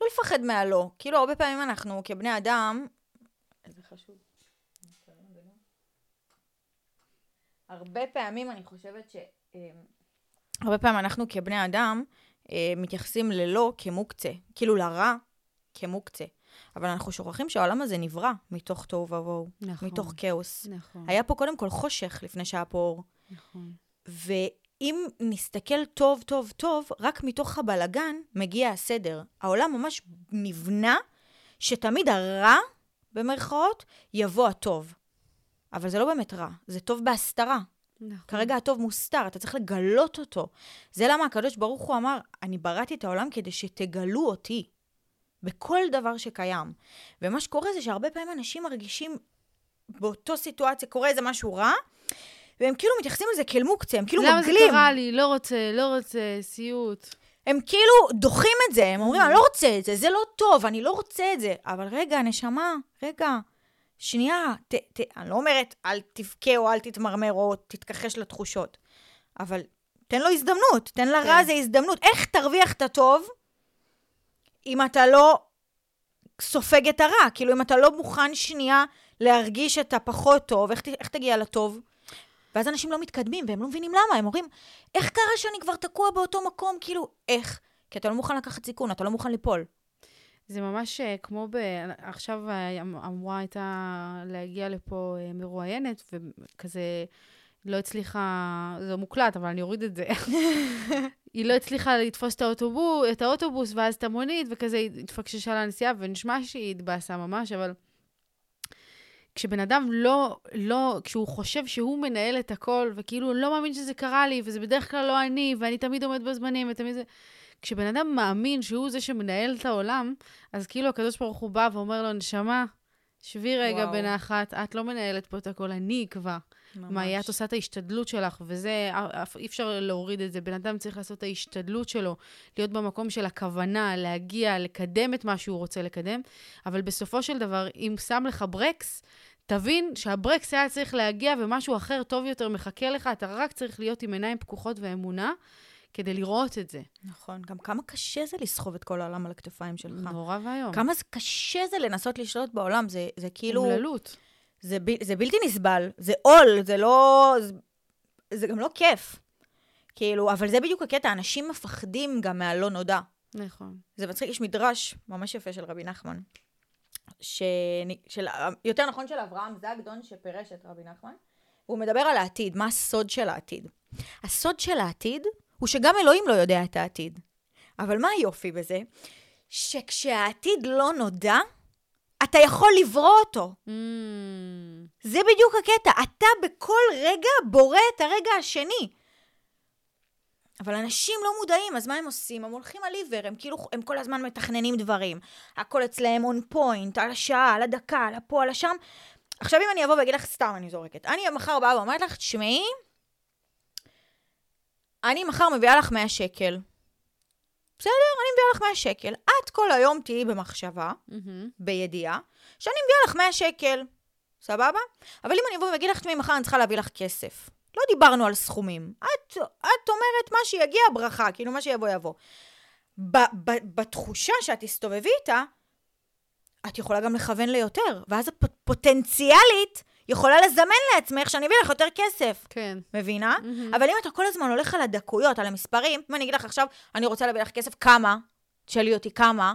לא לפחד מהלא. כאילו, הרבה פעמים אנחנו כבני אדם... איזה חשוב. הרבה פעמים אני חושבת ש... אה, הרבה פעמים אנחנו כבני אדם אה, מתייחסים ללא כמוקצה. כאילו לרע כמוקצה. אבל אנחנו שוכחים שהעולם הזה נברא מתוך תוהו ובוהו. נכון. מתוך כאוס. נכון, היה פה קודם כל חושך לפני שהיה פה אור. נכון. ואם נסתכל טוב, טוב, טוב, רק מתוך הבלגן מגיע הסדר. העולם ממש נבנה שתמיד הרע, במרכאות, יבוא הטוב. אבל זה לא באמת רע, זה טוב בהסתרה. נכון. כרגע הטוב מוסתר, אתה צריך לגלות אותו. זה למה הקדוש ברוך הוא אמר, אני בראתי את העולם כדי שתגלו אותי. בכל דבר שקיים. ומה שקורה זה שהרבה פעמים אנשים מרגישים באותו סיטואציה, קורה איזה משהו רע, והם כאילו מתייחסים לזה כאל מוקצה, הם כאילו למה זה מגלים. קרה לי? לא רוצה, לא רוצה, סיוט. הם כאילו דוחים את זה, הם אומרים, אני לא רוצה את זה, זה לא טוב, אני לא רוצה את זה. אבל רגע, נשמה, רגע, שנייה, ת, ת, אני לא אומרת, אל תבכה או אל תתמרמר או תתכחש לתחושות, אבל תן לו הזדמנות, תן לרע כן. הזה הזדמנות. איך תרוויח את הטוב אם אתה לא סופג את הרע? כאילו, אם אתה לא מוכן שנייה להרגיש את הפחות טוב, איך, איך תגיע לטוב? ואז אנשים לא מתקדמים, והם לא מבינים למה. הם אומרים, איך קרה שאני כבר תקוע באותו מקום? כאילו, איך? כי אתה לא מוכן לקחת סיכון, אתה לא מוכן ליפול. זה ממש אה, כמו ב... עכשיו אה, אמ- אמורה הייתה להגיע לפה אה, מרואיינת, וכזה לא הצליחה, זה מוקלט, אבל אני אוריד את זה. [LAUGHS] היא לא הצליחה לתפוס את האוטובוס, את האוטובוס ואז את המונית, וכזה התפקששה לנסיעה, ונשמע שהיא התבאסה ממש, אבל כשבן אדם לא, לא, כשהוא חושב שהוא מנהל את הכל, וכאילו הוא לא מאמין שזה קרה לי, וזה בדרך כלל לא אני, ואני תמיד עומד בזמנים, ותמיד זה... כשבן אדם מאמין שהוא זה שמנהל את העולם, אז כאילו הקדוש ברוך הוא בא ואומר לו, נשמה, שבי רגע וואו. בנחת, את לא מנהלת פה את הכל, אני אקבע. מה יהיה, את עושה את ההשתדלות שלך, וזה, אף- אי אפשר להוריד את זה. בן אדם צריך לעשות את ההשתדלות שלו, להיות במקום של הכוונה, להגיע, לקדם את מה שהוא רוצה לקדם, אבל בסופו של דבר, אם שם לך ברקס, תבין שהברקס היה צריך להגיע ומשהו אחר טוב יותר מחכה לך, אתה רק צריך להיות עם עיניים פקוחות ואמונה כדי לראות את זה. נכון, גם כמה קשה זה לסחוב את כל העולם על הכתפיים שלך. נורא ואיום. כמה זה קשה זה לנסות לשלוט בעולם, זה, זה כאילו... אומללות. זה, ב, זה בלתי נסבל, זה עול, זה לא... זה, זה גם לא כיף. כאילו, אבל זה בדיוק הקטע, אנשים מפחדים גם מהלא נודע. נכון. זה מצחיק, יש מדרש ממש יפה של רבי נחמן, ש... של... יותר נכון של אברהם זגדון, שפירש את רבי נחמן, והוא מדבר על העתיד, מה הסוד של העתיד. הסוד של העתיד הוא שגם אלוהים לא יודע את העתיד. אבל מה היופי בזה? שכשהעתיד לא נודע, אתה יכול לברוא אותו. Mm, זה בדיוק הקטע, אתה בכל רגע בורא את הרגע השני. אבל אנשים לא מודעים, אז מה הם עושים? הם הולכים על עיוור, הם כאילו, הם כל הזמן מתכננים דברים. הכל אצלהם און פוינט, על השעה, על הדקה, על הפה, על השם. עכשיו אם אני אבוא ואגיד לך, סתם אני זורקת, אני מחר באה ואומרת לך, תשמעי, אני מחר מביאה לך 100 שקל. בסדר? אני מביאה לך 100 שקל. את כל היום תהיי במחשבה, מהמם. בידיעה, שאני מביאה לך 100 שקל. סבבה? אבל אם אני אבוא ואגיד לך, תשמעי, מחר אני צריכה להביא לך כסף. לא דיברנו על סכומים. את, את אומרת מה שיגיע ברכה, כאילו מה שיבוא יבוא. ב, ב, בתחושה שאת תסתובבי איתה, את יכולה גם לכוון ליותר, ואז פוטנציאלית יכולה לזמן לעצמך שאני אביא לך יותר כסף. כן. מבינה? מהמם. אבל אם אתה כל הזמן הולך על הדקויות, על המספרים, אם אני אגיד לך עכשיו, אני רוצה להביא לך כסף, כמה? תשאלי אותי כמה,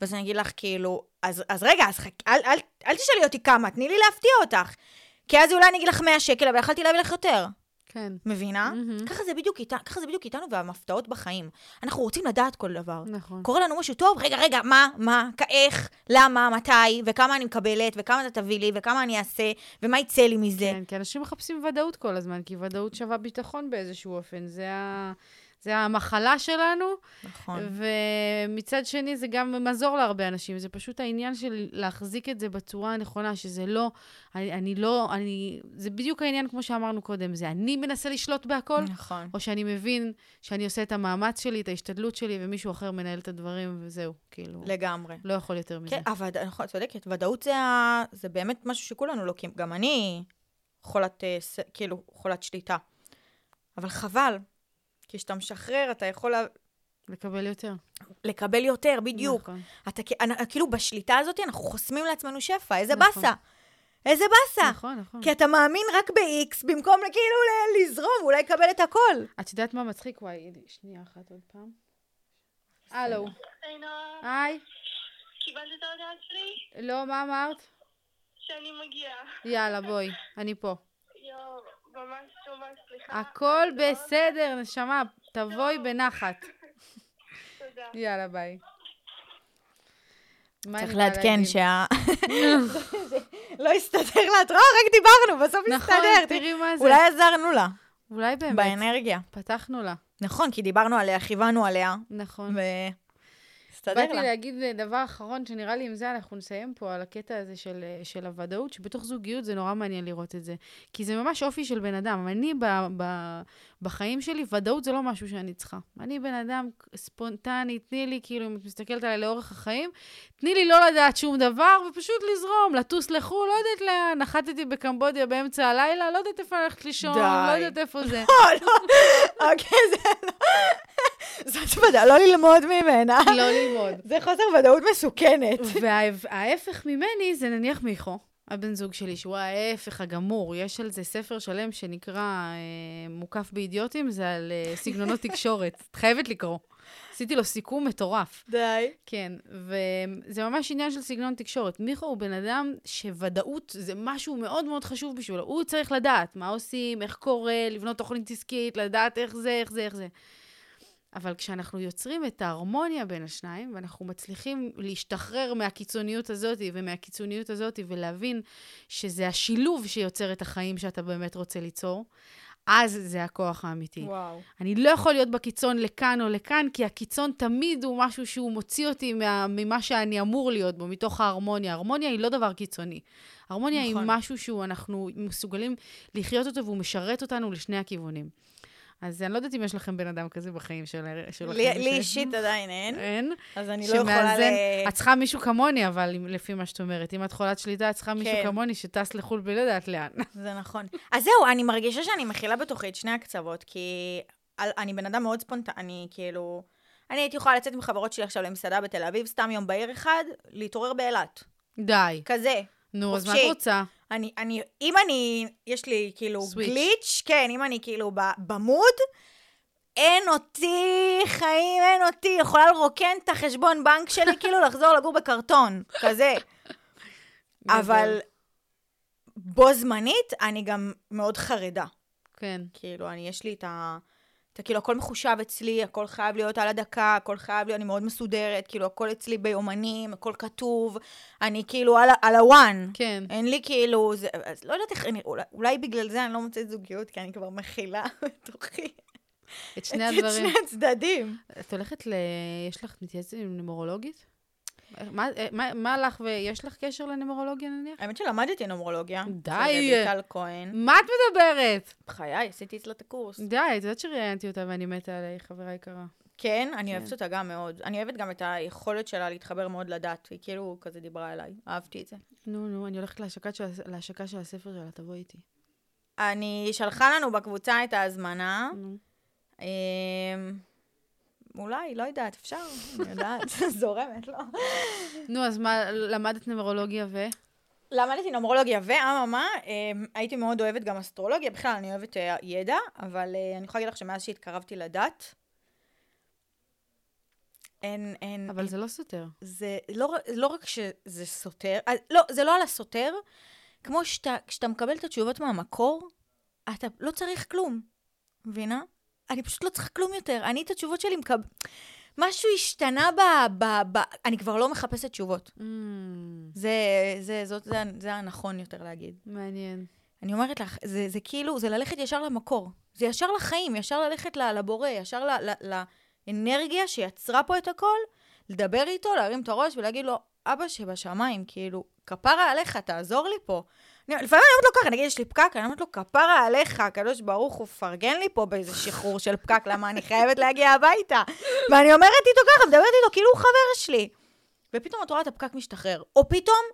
ואז אני אגיד לך כאילו, אז, אז רגע, אז חכ... אל, אל, אל תשאלי אותי כמה, תני לי להפתיע אותך. כי אז אולי אני אגיד לך 100 שקל, אבל יכלתי להביא לך יותר. כן. מבינה? מהמם. ככה זה בדיוק ככה זה בדיוק איתנו והמפתעות בחיים. אנחנו רוצים לדעת כל דבר. נכון. קורה לנו משהו טוב, רגע, רגע, מה, מה, איך, למה, מתי, וכמה אני מקבלת, וכמה אתה תביא לי, וכמה אני אעשה, ומה יצא לי מזה. כן, כי אנשים מחפשים ודאות כל הזמן, כי ודאות שווה ביטחון באיזשהו אופן. זה, ה... זה המחלה שלנו, נכון. ומצד שני זה גם מזור להרבה אנשים. זה פשוט העניין של להחזיק את זה בצורה הנכונה, שזה לא, אני, אני לא, אני, זה בדיוק העניין כמו שאמרנו קודם, זה אני מנסה לשלוט בהכל, נכון. או שאני מבין שאני עושה את המאמץ שלי, את ההשתדלות שלי, ומישהו אחר מנהל את הדברים, וזהו, כאילו, לגמרי. לא יכול יותר מזה. כן, אבל נכון, צודקת, ודאות זה, ה... זה באמת משהו שכולנו לוקים, גם אני חולת, אה, כאילו, חולת שליטה. אבל חבל, כי כשאתה משחרר, אתה יכול לה- לקבל יותר. לקבל יותר, בדיוק. נכון. אתה כאילו, בשליטה הזאת אנחנו חוסמים לעצמנו שפע, איזה נכון. באסה. איזה באסה. נכון, נכון. כי אתה מאמין רק ב-X, במקום כאילו ל- לזרום, אולי לקבל את הכל. את יודעת מה מצחיק? וואי, שנייה אחת עוד פעם. הלו, היי נועה, היי, קיבלת את ההודעה שלי? לא, מה אמרת? שאני מגיעה. יאללה, בואי, אני פה. יואו, ממש ממש סליחה. הכל. בסדר, נשמה, תבואי בנחת. [LAUGHS] תודה. יאללה, ביי. צריך לעדכן? שה... [LAUGHS] [LAUGHS] לא הסתדר לה, את רואה? רק דיברנו, בסוף נכון, הסתדר. תראי מה זה. אולי עזרנו לה, אולי באמת. באנרגיה. פתחנו לה. נכון, כי דיברנו עליה, כיוונו עליה, נכון. באתי לה. להגיד דבר אחרון, שנראה לי עם זה אנחנו נסיים פה, על הקטע הזה של, של הוודאות, שבתוך זוגיות זה נורא מעניין לראות את זה. כי זה ממש אופי של בן אדם. אני ב, ב, בחיים שלי, ודאות זה לא משהו שאני צריכה. אני בן אדם ספונטני, תני לי, כאילו, אם את מסתכלת עליי לאורך החיים, תני לי לא לדעת שום דבר, ופשוט לזרום, לטוס לחו"ל, לא יודעת לאן, נחתתי בקמבודיה באמצע הלילה, לא יודעת איפה ללכת לישון. לא יודעת איפה זה. [LAUGHS] לא, לא, אוקיי, זה לא... [LAUGHS] זאת ודאות, לא ללמוד ממנה. לא ללמוד. זה חוסר ודאות מסוכנת. וההפך ממני זה נניח מיכו, הבן זוג שלי, שהוא ההפך הגמור. יש על זה ספר שלם שנקרא אה, מוקף באידיוטים, זה על אה, סגנונות תקשורת. את חייבת לקרוא. עשיתי לו סיכום מטורף. די. כן, וזה ממש עניין של סגנון תקשורת. מיכו הוא בן אדם שוודאות זה משהו מאוד מאוד חשוב בשבילו. הוא צריך לדעת מה עושים, איך קורה, לבנות תוכנית עסקית, לדעת איך זה, איך זה, איך זה. אבל כשאנחנו יוצרים את ההרמוניה בין השניים, ואנחנו מצליחים להשתחרר מהקיצוניות הזאת ומהקיצוניות הזאת, ולהבין שזה השילוב שיוצר את החיים שאתה באמת רוצה ליצור, אז זה הכוח האמיתי. וואו. אני לא יכול להיות בקיצון לכאן או לכאן, כי הקיצון תמיד הוא משהו שהוא מוציא אותי מה, ממה שאני אמור להיות בו, מתוך ההרמוניה. הרמוניה היא לא דבר קיצוני. הרמוניה נכון. היא משהו שהוא, אנחנו מסוגלים לחיות אותו והוא משרת אותנו לשני הכיוונים. אז אני לא יודעת אם יש לכם בן אדם כזה בחיים של, שלכם. לי אישית עדיין אין, אין. אז אני לא יכולה ל... את צריכה מישהו כמוני, אבל לפי מה שאת אומרת. אם את חולת שליטה, את צריכה מישהו כן. כמוני שטס לחו"ל בלי לדעת לאן. [LAUGHS] זה נכון. אז זהו, אני מרגישה שאני מכילה בתוכי את שני הקצוות, כי אני בן אדם מאוד ספונטני, כאילו... אני הייתי יכולה לצאת עם חברות שלי עכשיו למסעדה בתל אביב, סתם יום בהיר אחד, להתעורר באילת. די. כזה. נו, אז מה את. רוצה? אני, אני, אם אני, יש לי כאילו סוויץ'. גליץ', כן, אם אני כאילו במוד, אין אותי, חיים, אין אותי, יכולה לרוקן את החשבון בנק שלי, [LAUGHS] כאילו לחזור לגור בקרטון, כזה. [LAUGHS] אבל בו זמנית, אני גם מאוד חרדה. כן. כאילו, אני, יש לי את ה... אתה כאילו, הכל מחושב אצלי, הכל חייב להיות על הדקה, הכל חייב להיות, אני מאוד מסודרת, כאילו, הכל אצלי ביומנים, הכל כתוב, אני כאילו על, על הוואן. כן. אין לי כאילו, זה, אז לא יודעת איך, אני, אולי, אולי בגלל זה אני לא מוצאת זוגיות, כי אני כבר מכילה [LAUGHS] בתוכי את שני את הדברים. שני הצדדים. את הולכת ל... יש לך מתייעצת עם נומרולוגית? מה, מה, מה לך ויש לך קשר לנומרולוגיה נניח? האמת שלמדתי נומרולוגיה. די. של רויטל כהן. מה את מדברת? בחיי, עשיתי אצלה את הקורס. די, את יודעת שראיינתי אותה ואני מתה עליה, חברה יקרה. כן, אני כן. אוהבת אותה גם מאוד. אני אוהבת גם את היכולת שלה להתחבר מאוד לדת. היא כאילו כזה דיברה אליי, אהבתי את זה. נו, נו, אני הולכת להשקה של, להשקה של הספר שלה, תבואי איתי. אני שלחה לנו בקבוצה את ההזמנה. נו. אולי, לא יודעת, אפשר, אני יודעת, [LAUGHS] זורמת, לא? נו, אז מה, למדת נומרולוגיה ו? למדתי נומרולוגיה ואממה, אמ, הייתי מאוד אוהבת גם אסטרולוגיה, בכלל אני אוהבת אה, ידע, אבל אה, אני יכולה להגיד לך שמאז שהתקרבתי לדת, אין, אין, אבל זה לא סותר. זה לא, לא רק שזה סותר, אה, לא, זה לא על הסותר, כמו שאתה, כשאתה מקבל את התשובות מהמקור, אתה לא צריך כלום, מבינה? אני פשוט לא צריכה כלום יותר. אני את התשובות שלי מקבל... משהו השתנה ב... ב, ב אני כבר לא מחפשת תשובות. Mm, זה, זה, זאת, זה, זה הנכון יותר להגיד. מעניין. אני אומרת לך, זה, זה כאילו, זה ללכת ישר למקור. זה ישר לחיים, ישר ללכת לבורא, ישר ל, ל, לאנרגיה שיצרה פה את הכל, לדבר איתו, להרים את הראש ולהגיד לו, אבא שבשמיים, כאילו, כפרה עליך, תעזור לי פה. אני, לפעמים אני אומרת לו ככה, נגיד, יש לי פקק, אני אומרת לו, כפרה עליך, הקדוש ברוך הוא, פרגן לי פה באיזה שחרור של פקק, למה אני חייבת להגיע הביתה. ואני אומרת איתו ככה, מדברת איתו כאילו הוא חבר שלי. ופתאום את רואה את הפקק משתחרר. או פתאום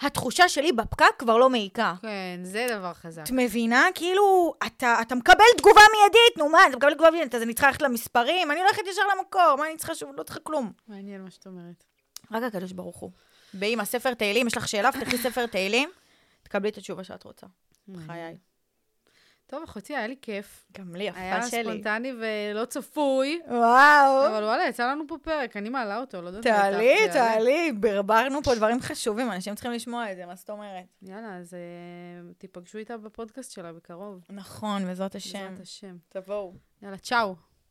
התחושה שלי בפקק כבר לא מעיקה. כן, זה דבר חזק. את מבינה? כאילו, אתה, אתה מקבל תגובה מיידית, נו מה, אתה מקבל תגובה מיידית, אז אני צריכה ללכת למספרים, אני הולכת ישר למקור, מה אני צריכה שוב? לא צריכה כלום. מעניין מה שאת אומרת. רק הקדוש ברוך הוא. באמא, ספר תהילים, יש לך שאלה, פתחי ספר תהילים, תקבלי את התשובה שאת רוצה. חיי. טוב, אחותי, היה לי כיף. גם לי, היה יפה שלי. ספונטני ולא צפוי, וואו. אבל וואלה, יצא לנו פה פרק, אני מעלה אותו, לא יודעת תעלי. תעלי, ברברנו פה דברים חשובים, אנשים צריכים לשמוע את זה, מה זאת אומרת? יאללה, אז אה, תיפגשו איתה בפודקאסט שלה בקרוב. נכון, בעזרת השם. בעזרת השם. תבואו. יאללה, צ'או.